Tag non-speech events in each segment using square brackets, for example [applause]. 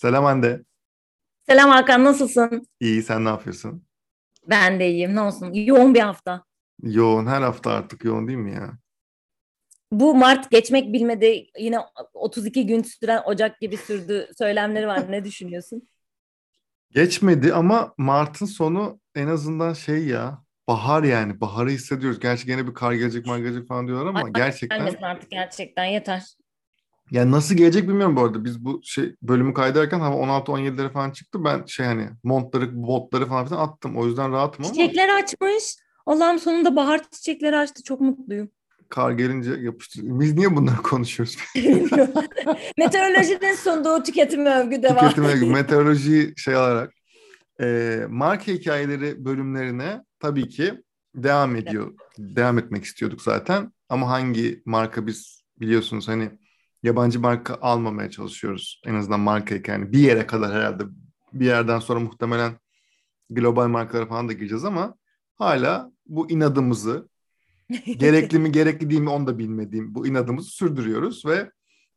Selam Hande. Selam Hakan, nasılsın? İyi, sen ne yapıyorsun? Ben de iyiyim, ne olsun? Yoğun bir hafta. Yoğun, her hafta artık yoğun değil mi ya? Bu Mart geçmek bilmedi, yine 32 gün süren Ocak gibi sürdü söylemleri var. Ne düşünüyorsun? [laughs] Geçmedi ama Mart'ın sonu en azından şey ya, bahar yani. Baharı hissediyoruz. Gerçi gene bir kar gelecek, mar gelecek falan diyorlar ama Ay, gerçekten artık gerçekten yeter. Yani nasıl gelecek bilmiyorum bu arada. Biz bu şey bölümü kaydederken hava 16-17'lere falan çıktı. Ben şey hani montları, botları falan filan attım. O yüzden rahatım ama Çiçekler açmış. Allah'ım sonunda bahar çiçekleri açtı. Çok mutluyum. kar gelince yapıştır. Biz niye bunları konuşuyoruz? [laughs] [laughs] Meteorolojinin sunduğu tüketim övgü devam. Tüketime, meteoroloji şey alarak e, marka hikayeleri bölümlerine tabii ki devam ediyor. Devam etmek istiyorduk zaten. Ama hangi marka biz biliyorsunuz hani yabancı marka almamaya çalışıyoruz. En azından marka hikayeni bir yere kadar herhalde. Bir yerden sonra muhtemelen global markalara falan da gireceğiz ama hala bu inadımızı [laughs] gerekli mi gerekli değil mi onu da bilmediğim bu inadımızı sürdürüyoruz ve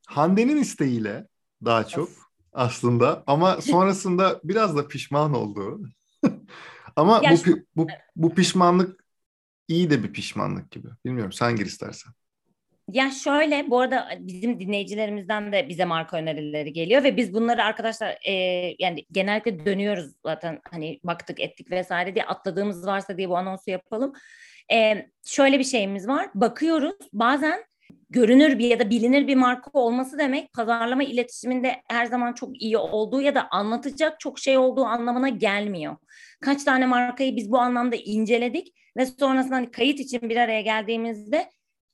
Hande'nin isteğiyle daha çok aslında ama sonrasında [laughs] biraz da pişman oldu. [laughs] ama Ya bu, bu bu pişmanlık iyi de bir pişmanlık gibi. Bilmiyorum sen gir istersen. Ya şöyle bu arada bizim dinleyicilerimizden de bize marka önerileri geliyor ve biz bunları arkadaşlar e, yani genellikle dönüyoruz zaten hani baktık ettik vesaire diye atladığımız varsa diye bu anonsu yapalım. E, şöyle bir şeyimiz var bakıyoruz bazen görünür bir ya da bilinir bir marka olması demek pazarlama iletişiminde her zaman çok iyi olduğu ya da anlatacak çok şey olduğu anlamına gelmiyor. Kaç tane markayı biz bu anlamda inceledik ve sonrasında hani kayıt için bir araya geldiğimizde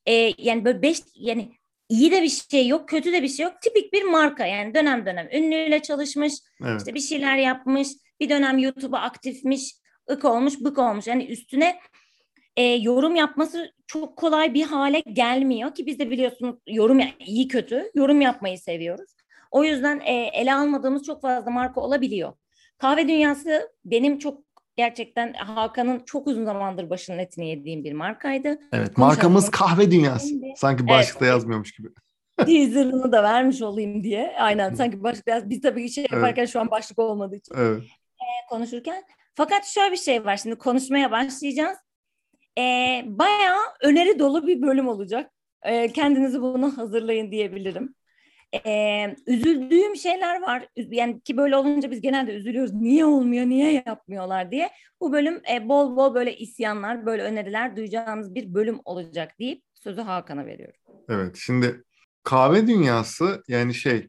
e, yani böyle beş yani iyi de bir şey yok, kötü de bir şey yok. Tipik bir marka yani dönem dönem ünlüyle çalışmış, Evet. işte bir şeyler yapmış, bir dönem YouTube'a aktifmiş, ık olmuş, bık olmuş. Yani üstüne e, yorum yapması çok kolay bir hale gelmiyor ki biz de biliyorsunuz yorum iyi kötü yorum yapmayı seviyoruz. O yüzden e, ele almadığımız çok fazla marka olabiliyor. Kahve dünyası benim çok gerçekten Hakan'ın çok uzun zamandır başının etini yediğim bir markaydı. Evet. Konuşalım. Markamız kahve dünyası. Sanki Evet. başlıkta yazmıyormuş gibi. [laughs] teaserını da vermiş olayım diye. Aynen sanki başlık yaz- biz tabii şey Evet. yaparken şu an başlık olmadığı için Evet. konuşurken. Fakat şöyle bir şey var şimdi konuşmaya başlayacağız. Ee, bayağı öneri dolu bir bölüm olacak. Ee, kendinizi buna hazırlayın diyebilirim. Ee, üzüldüğüm şeyler var. Yani ki böyle olunca biz genelde üzülüyoruz. Niye olmuyor, niye yapmıyorlar diye. Bu bölüm e, bol bol böyle isyanlar, böyle öneriler duyacağınız bir bölüm olacak deyip sözü Hakan'a veriyorum. Evet. Şimdi kahve dünyası yani şey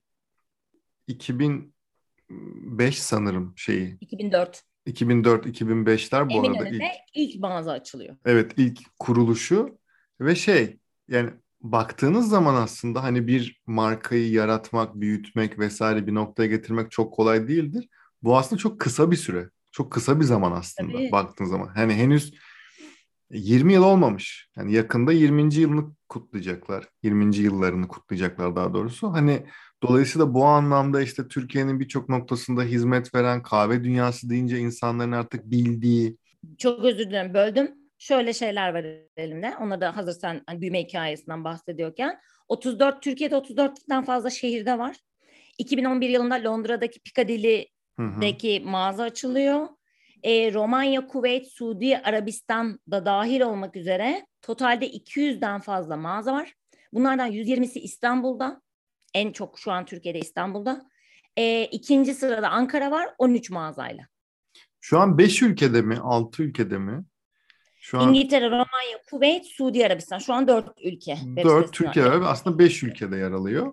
2005 sanırım şeyi. 2004 2004-2005'ler bu arada ilk. İlk mağaza açılıyor. Evet ilk kuruluşu ve şey yani baktığınız zaman aslında hani bir markayı yaratmak, büyütmek vesaire bir noktaya getirmek çok kolay değildir. Bu aslında çok kısa bir süre. Çok kısa bir zaman aslında Tabii. baktığın zaman. Hani henüz 20 yıl olmamış. Yani yakında 20. yılını kutlayacaklar. 20. yıllarını kutlayacaklar daha doğrusu. Hani dolayısıyla bu anlamda işte Türkiye'nin birçok noktasında hizmet veren kahve dünyası deyince insanların artık bildiği Çok özür dilerim böldüm. Şöyle şeyler var elimde. Ona da hazır sen hani büyüme hikayesinden bahsediyorken. 34 Türkiye'de 34'ten fazla şehirde var. 2011 yılında Londra'daki Piccadilly'deki Hı hı. mağaza açılıyor. E, Romanya, Kuveyt, Suudi Arabistan da dahil olmak üzere totalde 200'den fazla mağaza var. Bunlardan 120'si İstanbul'da. En çok şu an Türkiye'de İstanbul'da. E, ikinci sırada Ankara var 13 mağazayla. Şu an 5 ülkede mi, 6 ülkede mi? Şu an İngiltere, Romanya, Kuveyt, Suudi Arabistan. Şu an dört ülke. web 4 sitesine Türkiye var. Aslında 5 ülkede yer alıyor.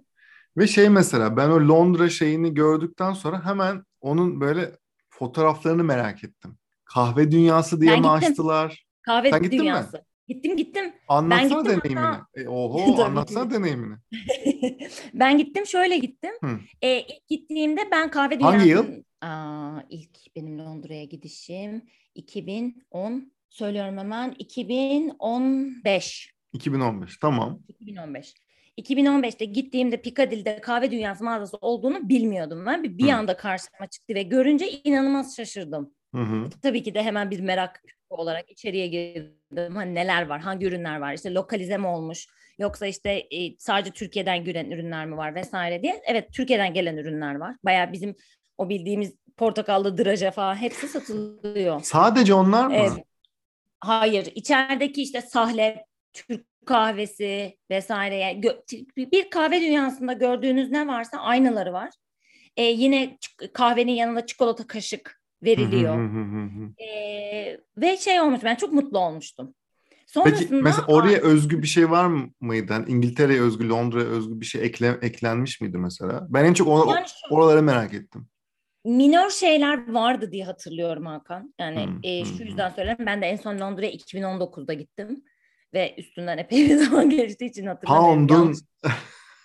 Ve şey mesela ben o Londra şeyini gördükten sonra hemen onun böyle fotoğraflarını merak ettim. Kahve dünyası diye Ben mi gittim. açtılar? Kahve Sen gittin mi? dünyası. Gittim gittim. Anlatsana gittim deneyimini. hatta- E, oho [laughs] anlatsana deneyimini. [laughs] ben gittim şöyle gittim. Hı. Ee, ilk gittiğimde ben kahve dünyası. Hangi yıl? Aa, ilk benim Londra'ya gidişim 2010 söylüyorum hemen 2015. 2015 tamam. 2015. 2015'te gittiğimde Piccadilly'de kahve dünyası mağazası olduğunu bilmiyordum ben. Bir, bir anda karşıma çıktı ve görünce inanılmaz şaşırdım. Hı hı. Tabii ki de hemen bir merak olarak içeriye girdim. Hani neler var, hangi ürünler var, işte lokalize mi olmuş, yoksa işte e, sadece Türkiye'den gelen ürünler mi var vesaire diye. Evet Türkiye'den gelen ürünler var. Bayağı bizim o bildiğimiz portakallı draje falan hepsi satılıyor. Sadece onlar mı? Ee, hayır, içerideki işte sahle, Türk kahvesi vesaire yani bir kahve dünyasında gördüğünüz ne varsa aynıları var. Ee, yine kahvenin yanında çikolata kaşık veriliyor. ee, ve şey olmuş ben çok mutlu olmuştum. Sonrasında, Peki mesela oraya özgü bir şey var mıydı? Yani İngiltere'ye özgü, Londra'ya özgü bir şey ekle, eklenmiş miydi mesela? Ben en çok ona, yani şu, oraları merak ettim. Minör şeyler vardı diye hatırlıyorum Hakan. Yani hmm, e, şu hmm. yüzden söylüyorum. Ben de en son Londra'ya 2019'da gittim. Ve üstünden epey bir [laughs] zaman geçtiği için hatırlamıyorum. Pound'un...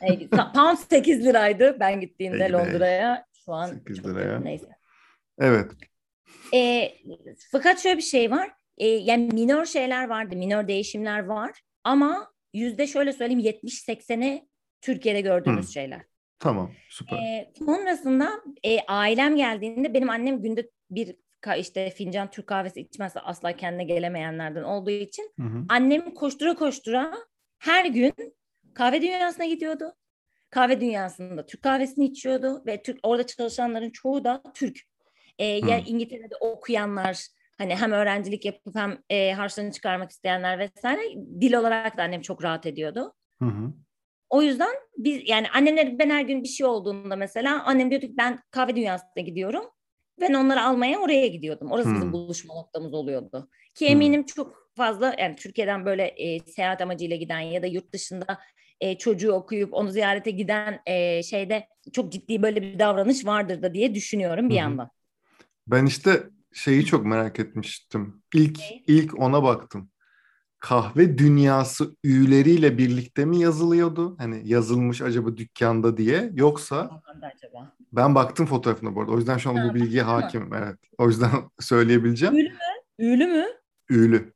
e, pound [laughs] 8 liraydı ben gittiğimde Londra'ya. Şu an 8 liraya. Neyse. Evet. E, fakat şöyle bir şey var. E, yani minor şeyler vardı, minor değişimler var. Ama yüzde şöyle söyleyeyim 70-80'i Türkiye'de gördüğümüz Hı. şeyler. Tamam, süper. E, sonrasında e, ailem geldiğinde benim annem günde bir işte fincan Türk kahvesi içmezse asla kendine gelemeyenlerden olduğu için hı hı. annem koştura koştura her gün kahve dünyasına gidiyordu. Kahve dünyasında Türk kahvesini içiyordu ve Türk orada çalışanların çoğu da Türk. E, ya İngiltere'de okuyanlar hani hem öğrencilik yapıp hem e, harçlarını çıkarmak isteyenler vesaire dil olarak da annem çok rahat ediyordu. Hı hı. O yüzden biz yani annemler ben her gün bir şey olduğunda mesela annem diyordu ki ben kahve dünyasına gidiyorum. Ben onları almaya oraya gidiyordum. Orası hmm. bizim buluşma noktamız oluyordu. Ki eminim hmm. çok fazla yani Türkiye'den böyle e, seyahat amacıyla giden ya da yurt dışında e, çocuğu okuyup onu ziyarete giden e, şeyde çok ciddi böyle bir davranış vardır da diye düşünüyorum bir hmm. yandan. Ben işte şeyi çok merak etmiştim. İlk okay. ilk ona baktım. Kahve dünyası üyeleriyle birlikte mi yazılıyordu? Hani yazılmış acaba dükkanda diye yoksa acaba? Ben baktım fotoğrafına bu arada. O yüzden şu an ha, bu bilgiye hakimim. Evet. O yüzden [laughs] söyleyebileceğim. Ülü mü? Ülü mü? Ülü.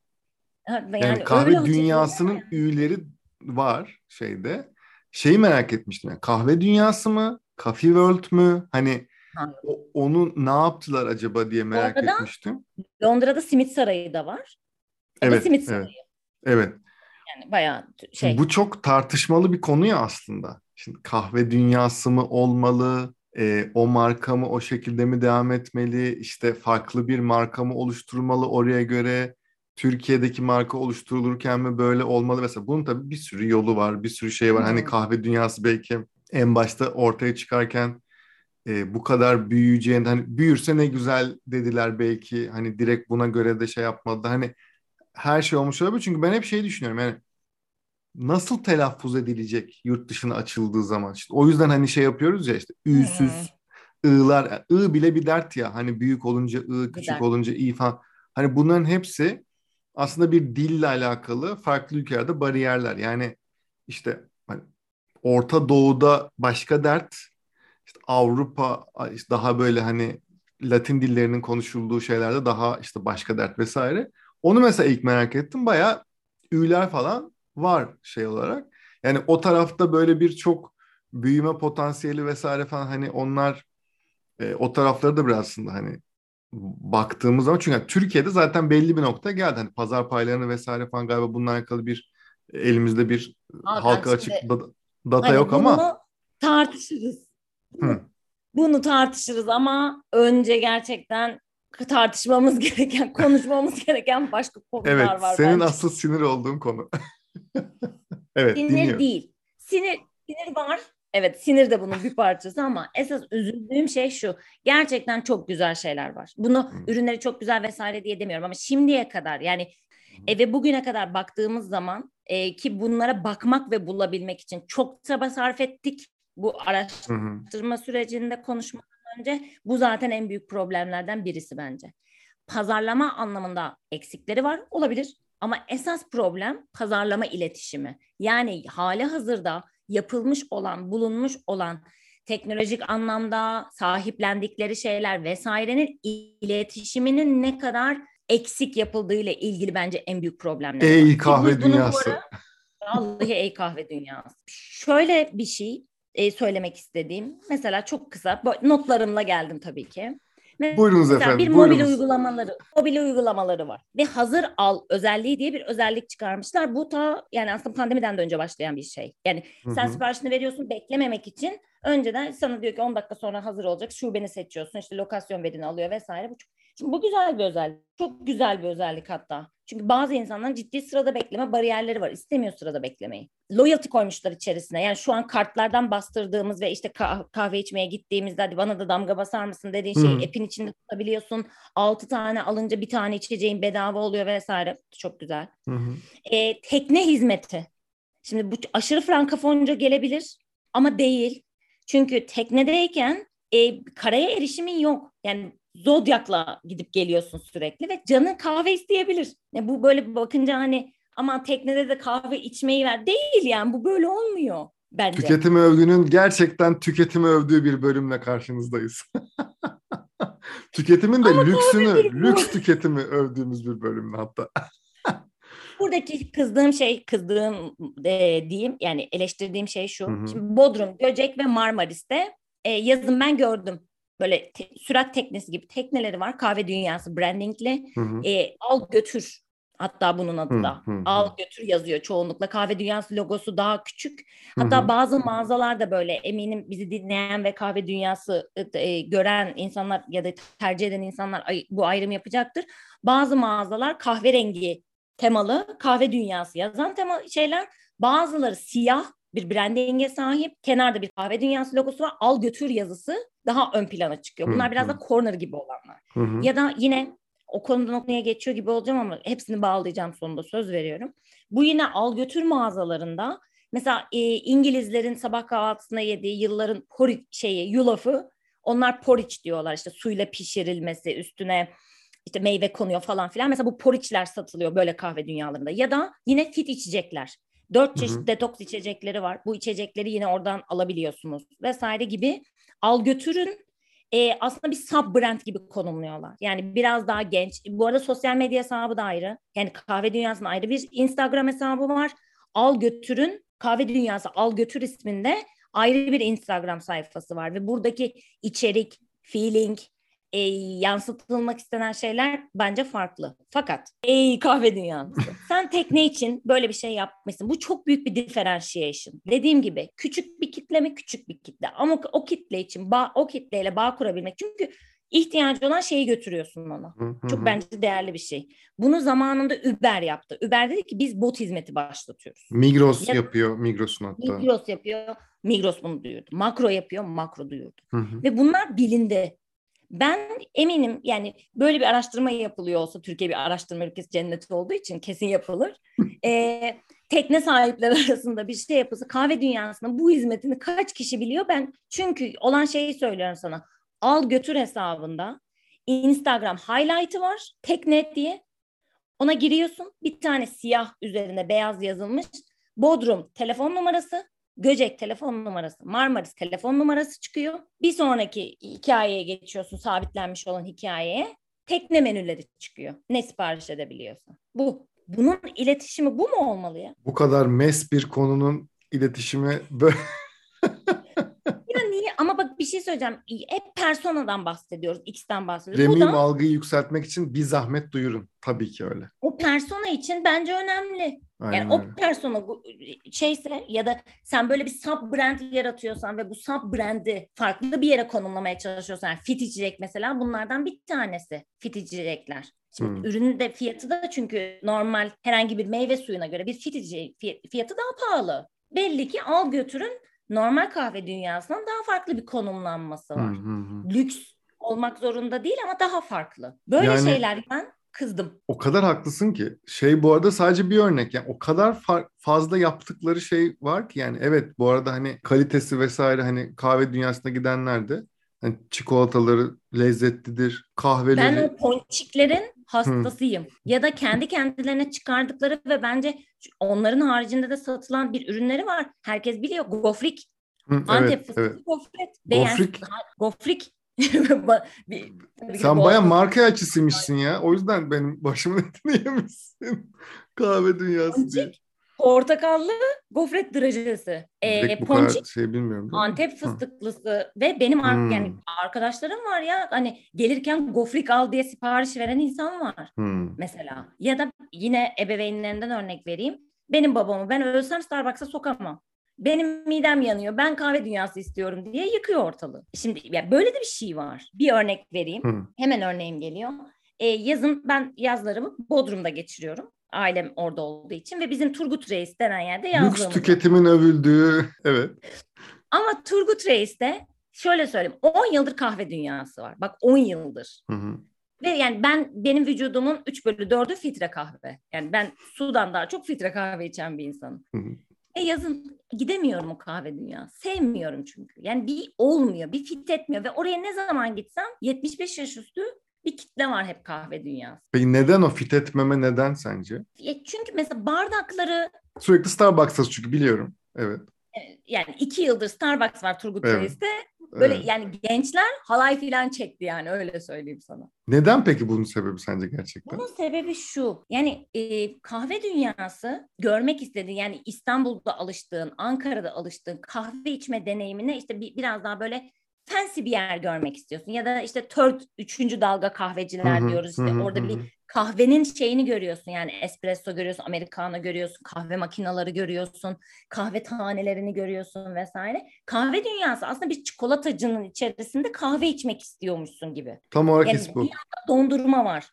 yani, yani kahve dünyasının üyeleri var şeyde. Şeyi merak etmiştim. Yani kahve dünyası mı? Coffee World mü? Hani o, onu ne yaptılar acaba diye merak Orada etmiştim. Londra'da Simit Sarayı da var. Evet. Simit Sarayı. Evet. Evet. Yani bayağı şey. Bu çok tartışmalı bir konu ya aslında. Şimdi kahve dünyası mı olmalı? E, o marka mı o şekilde mi devam etmeli? İşte farklı bir marka mı oluşturmalı oraya göre? Türkiye'deki marka oluşturulurken mi böyle olmalı? Mesela bunun tabii bir sürü yolu var, bir sürü şey var. Hani kahve dünyası belki en başta ortaya çıkarken e, bu kadar büyüyeceğini hani büyürse ne güzel dediler belki hani direkt buna göre de şey yapmadı hani her şey olmuş olabilir çünkü ben hep şey düşünüyorum yani nasıl telaffuz edilecek yurt dışına açıldığı zaman işte o yüzden hani şey yapıyoruz ya işte ü'süz hmm. ı'lar ı bile bir dert ya hani büyük olunca ı küçük dert. olunca i falan hani bunların hepsi aslında bir dille alakalı farklı ülkelerde bariyerler yani işte hani Orta Doğu'da başka dert işte Avrupa işte daha böyle hani Latin dillerinin konuşulduğu şeylerde daha işte başka dert vesaire. Onu mesela ilk merak ettim. Bayağı üyeler falan var şey olarak. Yani o tarafta böyle bir çok büyüme potansiyeli vesaire falan hani onlar e, o tarafları da biraz aslında hani baktığımız zaman çünkü yani Türkiye'de zaten belli bir nokta geldi. Hani pazar paylarını vesaire falan galiba bununla alakalı bir elimizde bir Aa, halka açık da, data hani yok ama tartışırız. Hı. Bunu tartışırız ama önce gerçekten tartışmamız [laughs] gereken, konuşmamız gereken başka konular evet, var. Evet, senin bence. asıl sinir olduğun konu. [laughs] evet, sinir dinliyorum. değil. Sinir, sinir var. Evet, sinir de bunun bir parçası ama esas üzüldüğüm şey şu. Gerçekten çok güzel şeyler var. Bunu hmm. ürünleri çok güzel vesaire diye demiyorum ama şimdiye kadar yani e, ve bugüne kadar baktığımız zaman e, ki bunlara bakmak ve bulabilmek için çok çaba sarf ettik bu araştırma hı hı. sürecinde konuşmadan önce bu zaten en büyük problemlerden birisi bence. Pazarlama anlamında eksikleri var olabilir ama esas problem pazarlama iletişimi. Yani hali hazırda yapılmış olan, bulunmuş olan teknolojik anlamda sahiplendikleri şeyler vesairenin iletişiminin ne kadar eksik yapıldığıyla ilgili bence en büyük problemler. Ey kahve dünyası. vallahi ey kahve dünyası. Şöyle bir şey e, söylemek istediğim. Mesela çok kısa notlarımla geldim tabii ki. Mesela Buyurunuz efendim. bir buyurunuz. mobil uygulamaları, mobil uygulamaları var ve hazır al özelliği diye bir özellik çıkarmışlar. Bu ta yani aslında pandemiden de önce başlayan bir şey. Yani sen siparişini veriyorsun beklememek için önceden sana diyor ki 10 dakika sonra hazır olacak. Şubeni seçiyorsun işte lokasyon verini alıyor vesaire. Bu çok, şimdi bu güzel bir özellik. Çok güzel bir özellik hatta. Çünkü bazı insanların ciddi sırada bekleme bariyerleri var. İstemiyor sırada beklemeyi. Loyalty koymuşlar içerisine. Yani şu an kartlardan bastırdığımız ve işte kah- kahve içmeye gittiğimizde hadi bana da damga basar mısın dediğin şeyi Hı. app'in içinde tutabiliyorsun. 6 tane alınca bir tane içeceğin bedava oluyor vesaire. Çok güzel. Hı. E, tekne hizmeti. Şimdi bu aşırı frankafonca gelebilir ama değil. Çünkü teknedeyken e, karaya erişimin yok. Yani Zodyak'la gidip geliyorsun sürekli ve canın kahve isteyebilir. Ya bu böyle bakınca hani aman teknede de kahve içmeyi ver. Değil yani bu böyle olmuyor bence. Tüketimi övgünün gerçekten tüketimi övdüğü bir bölümle karşınızdayız. [laughs] Tüketimin de lüksünü, değil bu. lüks tüketimi övdüğümüz bir bölümle hatta. [laughs] Buradaki kızdığım şey, kızdığım e, diyeyim yani eleştirdiğim şey şu. Hı hı. Şimdi Bodrum, Göcek ve Marmaris'te e, yazın ben gördüm. Böyle te- sürat teknesi gibi tekneleri var. Kahve dünyası brandingli. Hı hı. E, al götür. Hatta bunun adı da. hı, hı. Al götür yazıyor çoğunlukla. Kahve dünyası logosu daha küçük. Hatta Hı hı. bazı mağazalar da böyle eminim bizi dinleyen ve kahve dünyası e, gören insanlar ya da tercih eden insanlar ay- bu ayrım yapacaktır. Bazı mağazalar kahverengi temalı kahve dünyası yazan tema şeyler. Bazıları siyah bir branding'e sahip. Kenarda bir kahve dünyası logosu var. Al götür yazısı daha ön plana çıkıyor. Bunlar Hı, biraz hı. da corner gibi olanlar. Hı hı. Ya da yine o konudan o konuya geçiyor gibi olacağım ama hepsini bağlayacağım sonunda söz veriyorum. Bu yine al götür mağazalarında mesela e, İngilizlerin sabah kahvaltısına yediği yılların porridge şeyi yulafı onlar porridge diyorlar işte suyla pişirilmesi üstüne işte meyve konuyor falan filan. Mesela bu porridge'ler satılıyor böyle kahve dünyalarında. Ya da yine fit içecekler. Dört çeşit hı. detoks içecekleri var. Bu içecekleri yine oradan alabiliyorsunuz vesaire gibi. Al götürün e, aslında bir sub brand gibi konumluyorlar. Yani biraz daha genç. Bu arada sosyal medya hesabı da ayrı. Yani kahve dünyasının ayrı bir Instagram hesabı var. Al götürün kahve dünyası al götür isminde ayrı bir Instagram sayfası var ve buradaki içerik, feeling, e, yansıtılmak istenen şeyler bence farklı. Fakat ey kahve dünyası sen tekne için böyle bir şey yapmışsın. Bu çok büyük bir differentiation. Dediğim gibi küçük bir kitle mi küçük bir kitle ama o kitle için bağ, o kitleyle bağ kurabilmek çünkü ihtiyacı olan şeyi götürüyorsun ona. Çok bence değerli bir şey. Bunu zamanında Uber yaptı. Uber dedi ki biz bot hizmeti başlatıyoruz. Migros Ya- yapıyor, Migros'un hatta. Migros yapıyor. Migros bunu duyurdu. Makro yapıyor. Makro duyurdu. Hı hı. Ve bunlar bilindi. Ben eminim yani böyle bir araştırma yapılıyor olsa Türkiye bir araştırma ülkesi cenneti olduğu için kesin yapılır. [laughs] Ee, tekne sahipleri arasında bir şey yapılsa kahve dünyasında bu hizmetini kaç kişi biliyor ben çünkü olan şeyi söylüyorum sana. Al götür hesabında Instagram highlight'ı var teknet diye. Ona giriyorsun bir tane siyah üzerine beyaz yazılmış Bodrum telefon numarası Göcek telefon numarası, Marmaris telefon numarası çıkıyor. Bir sonraki hikayeye geçiyorsun, sabitlenmiş olan hikayeye. Tekne menüleri çıkıyor. Ne sipariş edebiliyorsun. Bu. Bunun iletişimi bu mu olmalı ya? Bu kadar mes bir konunun iletişimi böyle [laughs] Ya niye? Ama bak bir şey söyleyeceğim. Hep personadan bahsediyoruz, X'ten bahsediyoruz. Remim da algıyı yükseltmek için bir zahmet duyurun. Tabii ki öyle. o persona için bence önemli. Aynen Yani o öyle. persona bu şeyse ya da sen böyle bir sub brand yaratıyorsan ve bu sub brandi farklı bir yere konumlamaya çalışıyorsan yani fit içecek mesela bunlardan bir tanesi fit içecekler. Şimdi Hmm. ürünün de fiyatı da çünkü normal herhangi bir meyve suyuna göre bir fit içecek fiy- fiyatı daha pahalı. Belli ki al götürün normal kahve dünyasından daha farklı bir konumlanması var. hı hı. Lüks olmak zorunda değil ama daha farklı. Böyle Yani- şeyler ben kızdım. O kadar haklısın ki. Şey bu arada sadece bir örnek. Yani o kadar fa- fazla yaptıkları şey var ki yani evet bu arada hani kalitesi vesaire hani kahve dünyasına gidenler de hani çikolataları lezzetlidir, kahveleri. Ben o ponçiklerin hastasıyım. Ya da kendi kendilerine çıkardıkları ve bence onların haricinde de satılan bir ürünleri var. Herkes biliyor. Gofrik. Hı, Antep evet, fıstıklı evet. gofret. Gofrik. gofrik. [laughs] Bir- tabii Sen baya marka açısıymışsın ya. O yüzden benim başımın [laughs] etini yemişsin. Kahve dünyası diye. Ponçik. portakallı gofret drajelisi. Ee, ponçik, şey bilmiyorum. Antep fıstıklısı Hı. ve benim hmm. yani arkadaşlarım var ya hani gelirken gofrik al diye sipariş veren insan var hmm. mesela. Ya da yine ebeveynlerinden örnek vereyim. Benim babamı ben ölsem Starbucks'a sokamam. Benim midem yanıyor. Ben kahve dünyası istiyorum diye yıkıyor ortalığı. Şimdi ya böyle de bir şey var. Bir örnek vereyim. Hmm. Hemen örneğim geliyor. Ee, yazın ben yazlarımı Bodrum'da geçiriyorum ailem orada olduğu için ve bizim Turgut Reis denen yerde yazlığımız Lüks tüketimin övüldüğü, evet. Ama Turgut Reis'te şöyle söyleyeyim 10 yıldır kahve dünyası var. Bak 10 yıldır. Hı hı. Ve yani ben benim vücudumun 3 bölü 4'ü filtre kahve. Yani ben sudan daha çok filtre kahve içen bir insanım. Hı hı. E yazın gidemiyorum o kahve dünyası. Sevmiyorum çünkü. Yani bir olmuyor, bir fit etmiyor ve oraya ne zaman gitsem 75 yaş üstü bir kitle var hep kahve dünyası. Peki neden o fit etmeme neden sence? Ya çünkü mesela bardakları... Sürekli Starbucks'ta çünkü biliyorum. Evet. E, yani iki yıldır Starbucks var Turgut evet. Reis'te. Böyle evet. yani gençler halay filan çekti yani öyle söyleyeyim sana. Neden peki bunun sebebi sence gerçekten? Bunun sebebi şu. Yani e, kahve dünyası görmek istediğin yani İstanbul'da alıştığın, Ankara'da alıştığın kahve içme deneyimine işte bir, biraz daha böyle fancy bir yer görmek istiyorsun ya da işte third, üçüncü dalga kahveciler hı-hı, diyoruz işte hı-hı, orada hı-hı. bir kahvenin şeyini görüyorsun yani espresso görüyorsun, americano görüyorsun, kahve makinaları görüyorsun, kahve tanelerini görüyorsun vesaire. Kahve dünyası aslında bir çikolatacının içerisinde kahve içmek istiyormuşsun gibi. Tam olarak yani bu. dondurma var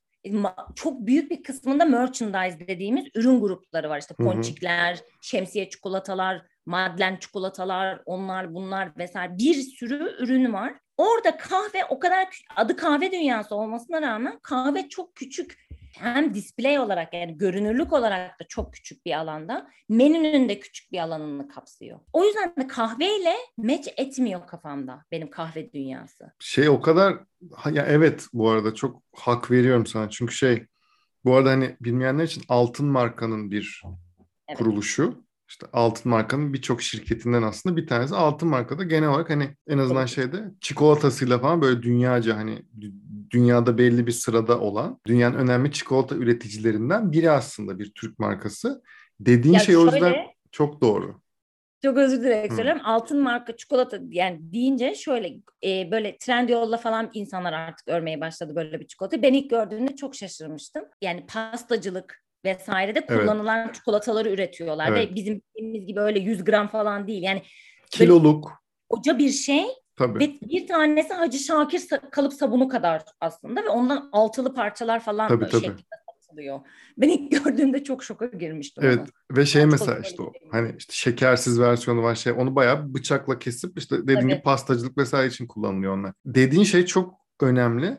çok büyük bir kısmında merchandise dediğimiz ürün grupları var. İşte ponçikler, şemsiye çikolatalar, madlen çikolatalar, onlar bunlar vesaire bir sürü ürün var. Orada kahve o kadar adı kahve dünyası olmasına rağmen kahve çok küçük hem display olarak yani görünürlük olarak da çok küçük bir alanda menünün de küçük bir alanını kapsıyor. O yüzden de kahveyle meç etmiyor kafamda benim kahve dünyası. Şey o kadar ya evet bu arada çok hak veriyorum sana çünkü şey bu arada hani bilmeyenler için altın markanın bir evet. kuruluşu işte altın markanın birçok şirketinden aslında bir tanesi altın markada genel olarak hani en azından şeyde çikolatasıyla falan böyle dünyaca hani dünyada belli bir sırada olan dünyanın önemli çikolata üreticilerinden biri aslında bir Türk markası. Dediğin ya şey şöyle, o yüzden çok doğru. Çok özür dilerim söylüyorum. Altın marka çikolata yani deyince şöyle e, böyle trend yolla falan insanlar artık örmeye başladı böyle bir çikolata. Ben ilk gördüğümde çok şaşırmıştım. Yani pastacılık vesairede kullanılan evet. çikolataları üretiyorlar evet. ve bizim bildiğimiz gibi öyle 100 gram falan değil. Yani kiloluk koca bir şey Tabii. Ve bir tanesi Hacı Şakir kalıp sabunu kadar aslında ve ondan altılı parçalar falan tabii, tabii. şeklinde satılıyor. Ben ilk gördüğümde çok şoka girmiştim. Evet ona. ve şey ben mesela işte o hani işte şekersiz versiyonu var şey onu bayağı bıçakla kesip işte dediğin gibi pastacılık vesaire için kullanılıyor onlar. Dediğin şey çok önemli.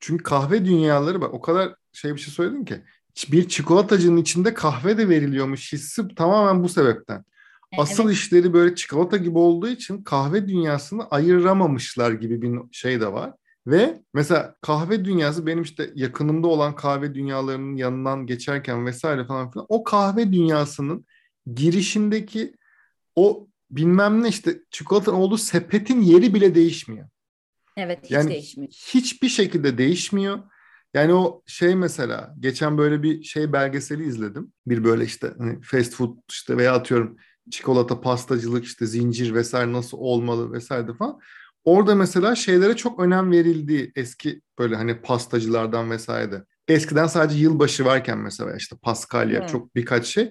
Çünkü kahve dünyaları bak o kadar şey bir şey söyledin ki bir çikolatacının içinde kahve de veriliyormuş hissi tamamen bu sebepten. Asıl evet. işleri böyle çikolata gibi olduğu için kahve dünyasını ayıramamışlar gibi bir şey de var. Ve mesela kahve dünyası benim işte yakınımda olan kahve dünyalarının yanından geçerken vesaire falan filan o kahve dünyasının girişindeki o bilmem ne işte çikolata olduğu sepetin yeri bile değişmiyor. Evet hiç yani değişmiyor. Hiçbir şekilde değişmiyor. Yani o şey mesela geçen böyle bir şey belgeseli izledim. Bir böyle işte hani fast food işte veya atıyorum çikolata pastacılık işte zincir vesaire nasıl olmalı vesaire falan. Orada mesela şeylere çok önem verildiği eski böyle hani pastacılardan vesaire de. Eskiden sadece yılbaşı varken mesela işte Paskalya hmm. çok birkaç şey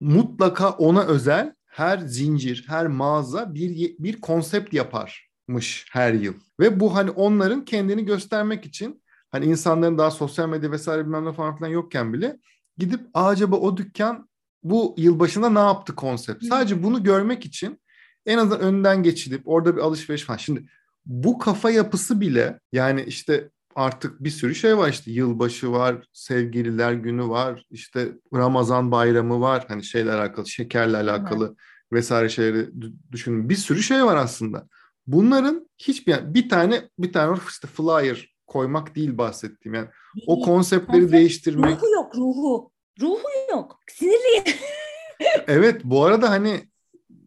mutlaka ona özel her zincir, her mağaza bir bir konsept yaparmış her yıl. Ve bu hani onların kendini göstermek için hani insanların daha sosyal medya vesaire bilmem ne falan filan yokken bile gidip acaba o dükkan bu yılbaşında ne yaptı konsept? Sadece bunu görmek için en azından önden geçilip orada bir alışveriş falan. Şimdi bu kafa yapısı bile yani işte artık bir sürü şey var işte yılbaşı var, sevgililer günü var, işte Ramazan bayramı var. Hani şeyle alakalı, şekerle alakalı Hı. vesaire şeyleri düşünün. Bir sürü şey var aslında. Bunların hiçbir bir tane bir tane işte flyer koymak değil bahsettiğim yani. O konseptleri Konsept, değiştirmek. Ruhu yok ruhu. Ruhu yok. Sinirli. [laughs] evet bu arada hani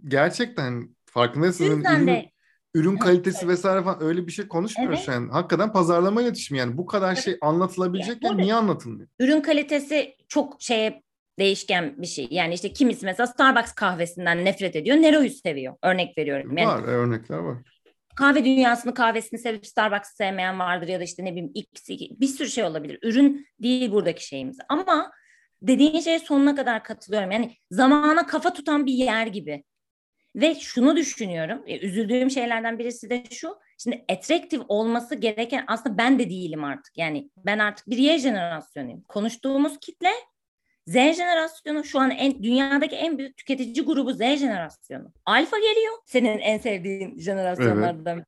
gerçekten farkındaysanız hani ürün, ürün kalitesi evet. vesaire falan öyle bir şey konuşmuyoruz evet. yani. Hakikaten pazarlama iletişimi yani bu kadar şey anlatılabilecekken yani, niye anlatılmıyor? Ürün kalitesi çok şeye değişken bir şey. Yani işte kimisi mesela Starbucks kahvesinden nefret ediyor. Nero'yu seviyor. Örnek veriyorum. Yani, var örnekler var. Kahve dünyasını kahvesini sevip Starbucks'ı sevmeyen vardır ya da işte ne bileyim X, bir sürü şey olabilir. Ürün değil buradaki şeyimiz. Ama dediğin şeye sonuna kadar katılıyorum. Yani zamana kafa tutan bir yer gibi. Ve şunu düşünüyorum, e, üzüldüğüm şeylerden birisi de şu. Şimdi attractive olması gereken aslında ben de değilim artık. Yani ben artık bir Y jenerasyonuyum. Konuştuğumuz kitle Z jenerasyonu şu an en dünyadaki en büyük tüketici grubu Z jenerasyonu. Alfa geliyor. Senin en sevdiğin jenerasyonlardan.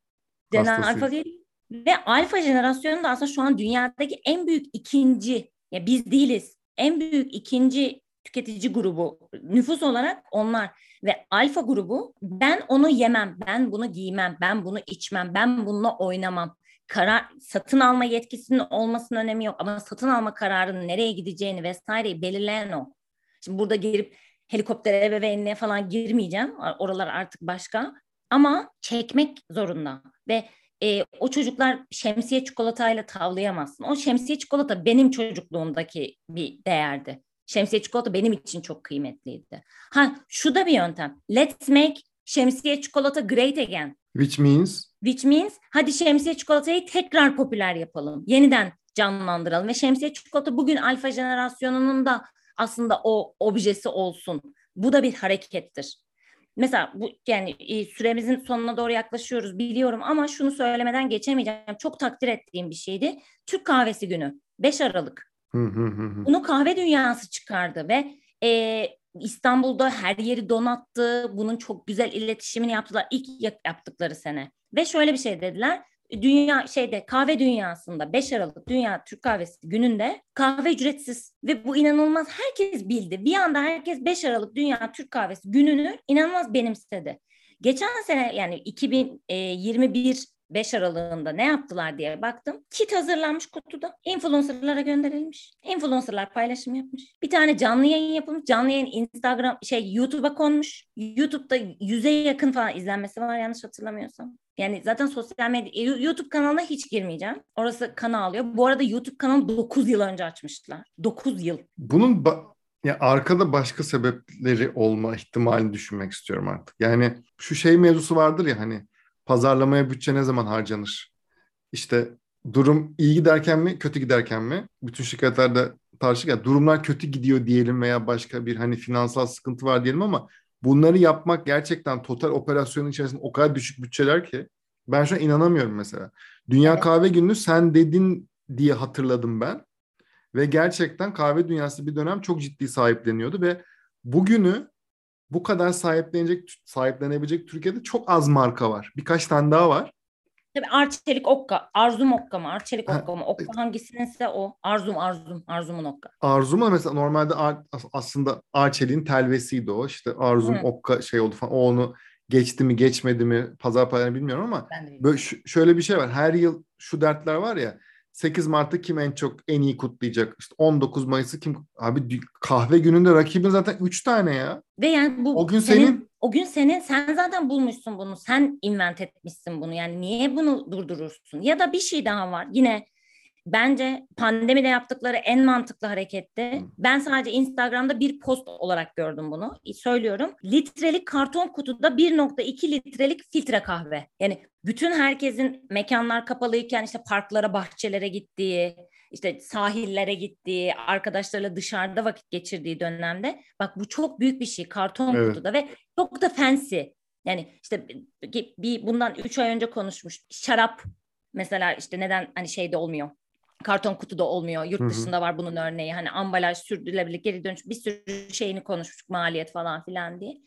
Evet. Alfa geliyor. Ve alfa jenerasyonu da aslında şu an dünyadaki en büyük ikinci ya biz değiliz. En büyük ikinci tüketici grubu nüfus olarak onlar ve alfa grubu ben onu yemem, ben bunu giymem, ben bunu içmem, ben bununla oynamam. Karar satın alma yetkisinin olmasının önemi yok ama satın alma kararının nereye gideceğini vesaireyi belirleyen o. Şimdi burada girip helikopter ebeveynliğe falan girmeyeceğim. Oralar artık başka. Ama çekmek zorunda ve e, o çocuklar şemsiye çikolatayla tavlayamazsın. O şemsiye çikolata benim çocukluğumdaki bir değerdi. Şemsiye çikolata benim için çok kıymetliydi. Ha şu da bir yöntem. Let's make şemsiye çikolata great again. Which means? Which means hadi şemsiye çikolatayı tekrar popüler yapalım. Yeniden canlandıralım ve şemsiye çikolata bugün alfa jenerasyonunun da aslında o objesi olsun. Bu da bir harekettir. Mesela bu yani e, süremizin sonuna doğru yaklaşıyoruz biliyorum ama şunu söylemeden geçemeyeceğim. Çok takdir ettiğim bir şeydi. Türk Kahvesi Günü 5 Aralık. Bunu kahve dünyası çıkardı ve e, İstanbul'da her yeri donattı. Bunun çok güzel iletişimini yaptılar ilk yaptıkları sene. Ve şöyle bir şey dediler. Dünya şeyde kahve dünyasında 5 Aralık Dünya Türk Kahvesi gününde kahve ücretsiz ve bu inanılmaz herkes bildi. Bir anda herkes 5 Aralık Dünya Türk Kahvesi gününü inanılmaz benimsedi. Geçen sene yani 2021 5 aralığında ne yaptılar diye baktım. Kit hazırlanmış kutuda. Influencerlara gönderilmiş. Influencerlar paylaşım yapmış. Bir tane canlı yayın yapılmış. Canlı yayın Instagram şey YouTube'a konmuş. YouTube'da yüze yakın falan izlenmesi var yanlış hatırlamıyorsam. Yani zaten sosyal medya YouTube kanalına hiç girmeyeceğim. Orası kana alıyor. Bu arada YouTube kanalı 9 yıl önce açmışlar. 9 yıl. Bunun ba- ya arkada başka sebepleri olma ihtimalini düşünmek istiyorum artık. Yani şu şey mevzusu vardır ya hani pazarlamaya bütçe ne zaman harcanır? İşte durum iyi giderken mi, kötü giderken mi? Bütün şirketlerde tartışık ya durumlar kötü gidiyor diyelim veya başka bir hani finansal sıkıntı var diyelim ama bunları yapmak gerçekten total operasyonun içerisinde o kadar düşük bütçeler ki ben şu an inanamıyorum mesela. Dünya. Kahve Günü sen dedin diye hatırladım ben. Ve gerçekten kahve dünyası bir dönem çok ciddi sahipleniyordu ve bugünü bu kadar sahiplenecek sahiplenebilecek Türkiye'de çok az marka var. Birkaç tane daha var. Tabii Arçelik Okka. Arzum Okka mı? Arçelik Okka mı? Okka hangisinse o. Arzum Arzum. Arzum'un Okka. Arzum mesela normalde Ar, aslında Arçelik'in telvesiydi o. İşte Arzum Hı. Okka şey oldu falan. O onu geçti mi geçmedi mi pazar paylarını bilmiyorum ama böyle şöyle bir şey var. Her yıl şu dertler var ya 8 Mart'ı kim en çok en iyi kutlayacak? İşte 19 Mayıs'ı kim? Abi kahve gününde rakibin zaten 3 tane ya. Ve yani bu o gün senin, senin o gün senin sen zaten bulmuşsun bunu. Sen invent etmişsin bunu. Yani niye bunu durdurursun? Ya da bir şey daha var. Yine bence pandemide yaptıkları en mantıklı hareketti. Ben sadece Instagram'da bir post olarak gördüm bunu. Söylüyorum. Litrelik karton kutuda 1.2 litrelik filtre kahve. Yani bütün herkesin mekanlar kapalıyken işte parklara, bahçelere gittiği, işte sahillere gittiği, arkadaşlarıyla dışarıda vakit geçirdiği dönemde bak bu çok büyük bir şey karton evet. kutuda ve çok da fancy. Yani işte bir bundan 3 ay önce konuşmuş. Şarap mesela işte neden hani şeyde olmuyor karton kutuda olmuyor. Yurt Hı-hı. dışında var bunun örneği. Hani ambalaj, sürdürülebilir, geri dönüş bir sürü şeyini konuşmuştuk maliyet falan filan diye.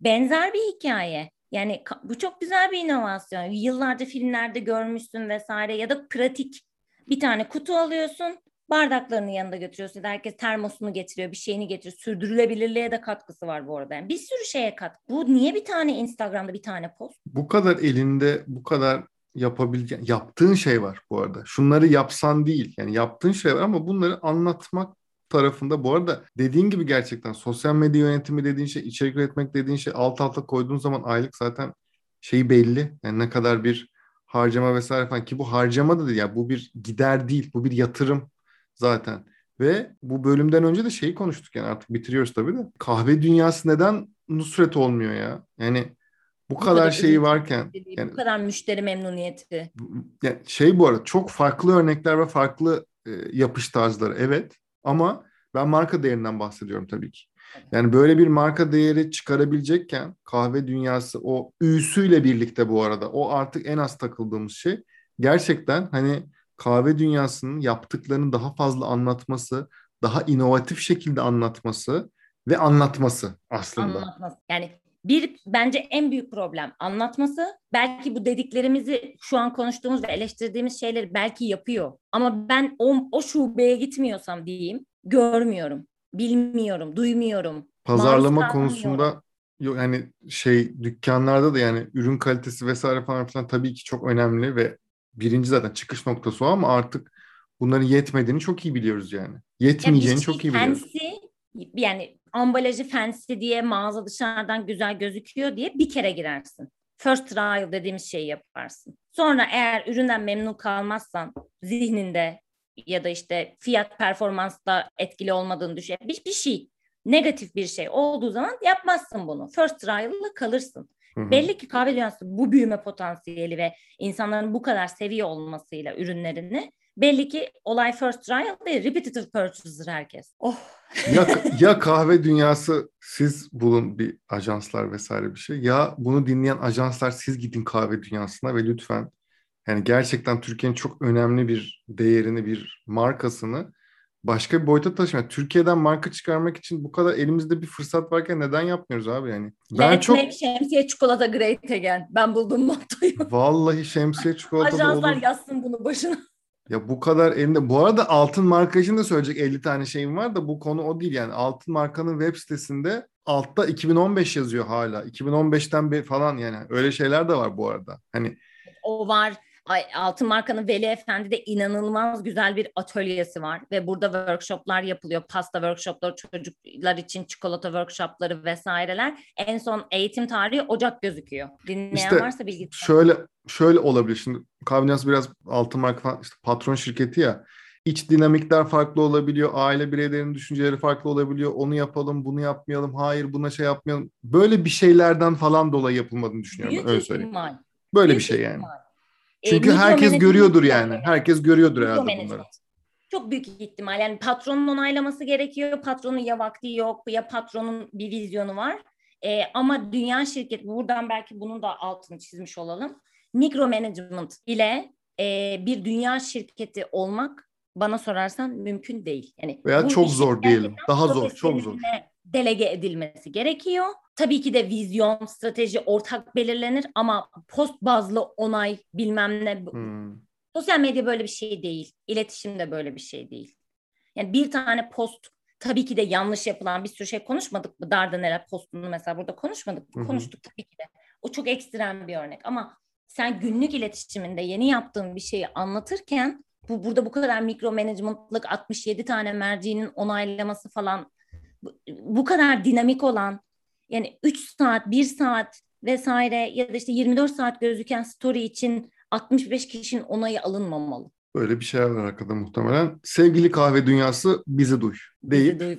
Benzer bir hikaye. Yani bu çok güzel bir inovasyon. Yıllarca filmlerde görmüşsün vesaire ya da pratik. Bir tane kutu alıyorsun, bardaklarını yanında götürüyorsun. Herkes termosunu getiriyor, bir şeyini getiriyor. Sürdürülebilirliğe de katkısı var bu arada. Yani bir sürü şeye kat. Bu niye bir tane Instagram'da bir tane post? Bu kadar elinde bu kadar yapabileceğin, yaptığın şey var bu arada. Şunları yapsan değil. Yani yaptığın şey var ama bunları anlatmak tarafında bu arada dediğin gibi gerçekten sosyal medya yönetimi dediğin şey, içerik üretmek dediğin şey alt alta koyduğun zaman aylık zaten şeyi belli. Yani ne kadar bir harcama vesaire falan ki bu harcama da değil. Yani bu bir gider değil. Bu bir yatırım zaten. Ve bu bölümden önce de şeyi konuştuk yani artık bitiriyoruz tabii de. Kahve dünyası neden Nusret olmuyor ya? Yani bu, bu kadar, kadar şeyi varken yani, bu kadar müşteri memnuniyeti. Yani şey bu arada çok farklı örnekler ve farklı e, yapış tarzları evet ama ben marka değerinden bahsediyorum tabii ki. Yani böyle bir marka değeri çıkarabilecekken kahve dünyası o üsüyle birlikte bu arada o artık en az takıldığımız şey gerçekten hani kahve dünyasının yaptıklarını daha fazla anlatması, daha inovatif şekilde anlatması ve anlatması aslında. Anlatması. Yani bir bence en büyük problem anlatması. Belki bu dediklerimizi şu an konuştuğumuz ve eleştirdiğimiz şeyleri belki yapıyor. Ama ben o, o şubeye gitmiyorsam diyeyim görmüyorum, bilmiyorum, duymuyorum. Pazarlama konusunda yok yani şey dükkanlarda da yani ürün kalitesi vesaire falan filan tabii ki çok önemli ve birinci zaten çıkış noktası o ama artık bunların yetmediğini çok iyi biliyoruz yani. Yetmeyeceğini şey çok iyi biliyoruz. Fancy, yani ambalajı fancy diye mağaza dışarıdan güzel gözüküyor diye bir kere girersin. First trial dediğimiz şeyi yaparsın. Sonra eğer üründen memnun kalmazsan zihninde ya da işte fiyat performansla etkili olmadığını düşün. Bir, bir şey negatif bir şey olduğu zaman yapmazsın bunu. First trial'la kalırsın. Hı-hı. Belli ki kahve dünyası bu büyüme potansiyeli ve insanların bu kadar seviye olmasıyla ürünlerini belli ki olay first trial değil, repetitive purchase'dır herkes. Oh. ya, [laughs] ya kahve dünyası siz bulun bir ajanslar vesaire bir şey ya bunu dinleyen ajanslar siz gidin kahve dünyasına ve lütfen yani gerçekten Türkiye'nin çok önemli bir değerini, bir markasını başka bir boyuta taşımak. Türkiye'den marka çıkarmak için bu kadar elimizde bir fırsat varken neden yapmıyoruz abi yani? Ben Let's çok şemsiye çikolata great again. Ben buldum mottoyu. Vallahi şemsiye çikolata da olur. yazsın bunu başına. Ya bu kadar elinde. Bu arada altın marka için de söyleyecek 50 tane şeyim var da bu konu o değil yani. Altın markanın web sitesinde altta 2015 yazıyor hala. 2015'ten bir falan yani. Öyle şeyler de var bu arada. Hani o var. Altın Marka'nın Veli Efendi'de inanılmaz güzel bir atölyesi var ve burada workshoplar yapılıyor. Pasta workshopları, çocuklar için çikolata workshopları vesaireler. En son eğitim tarihi Ocak gözüküyor. Dinleyen işte varsa bilgi. Şöyle şöyle olabilir. Şimdi Kavnyas biraz Altın Marka işte patron şirketi ya. İç dinamikler farklı olabiliyor. Aile bireylerinin düşünceleri farklı olabiliyor. Onu yapalım, bunu yapmayalım. Hayır, buna şey yapmayalım. Böyle bir şeylerden falan dolayı yapılmadığını düşünüyorum. Büyük öyle söyleyeyim. Ihtimal. Böyle Büyük bir şey yani. Ihtimal. Çünkü e, herkes görüyordur yani. Herkes görüyordur herhalde bunları. Çok büyük ihtimal. Yani patronun onaylaması gerekiyor. Patronun ya vakti yok ya patronun bir vizyonu var. E, ama dünya şirket buradan belki bunun da altını çizmiş olalım. Mikro management ile e, bir dünya şirketi olmak bana sorarsan mümkün değil. Yani veya çok zor diyelim. Daha zor, çok zor. Delege edilmesi gerekiyor. Tabii ki de vizyon, strateji ortak belirlenir ama post bazlı onay bilmem ne. Hmm. Sosyal medya böyle bir şey değil. İletişim de böyle bir şey değil. Yani bir tane post tabii ki de yanlış yapılan bir sürü şey konuşmadık mı? Dardanella postunu mesela burada konuşmadık mı? Konuştuk tabii ki de. O çok ekstrem bir örnek ama sen günlük iletişiminde yeni yaptığın bir şeyi anlatırken bu burada bu kadar mikro management'lık 67 tane mercinin onaylaması falan bu, bu kadar dinamik olan yani 3 saat, 1 saat vesaire ya da işte 24 saat gözüken story için 65 kişinin onayı alınmamalı. Böyle bir şey var arkada muhtemelen. Sevgili kahve dünyası bizi duy deyip bizi duy,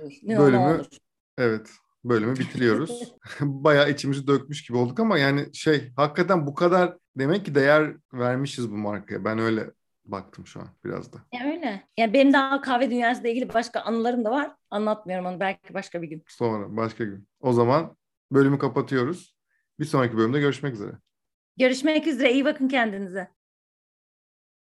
duy. Ne bölümü olur. evet bölümü bitiriyoruz. [laughs] Bayağı içimizi dökmüş gibi olduk ama yani şey hakikaten bu kadar demek ki değer vermişiz bu markaya. Ben öyle baktım şu an biraz da. Ya öyle. Yani benim daha kahve dünyasıyla ilgili başka anılarım da var. Anlatmıyorum onu belki başka bir gün. Sonra başka gün. O zaman bölümü kapatıyoruz. Bir sonraki bölümde görüşmek üzere. Görüşmek üzere. İyi bakın kendinize.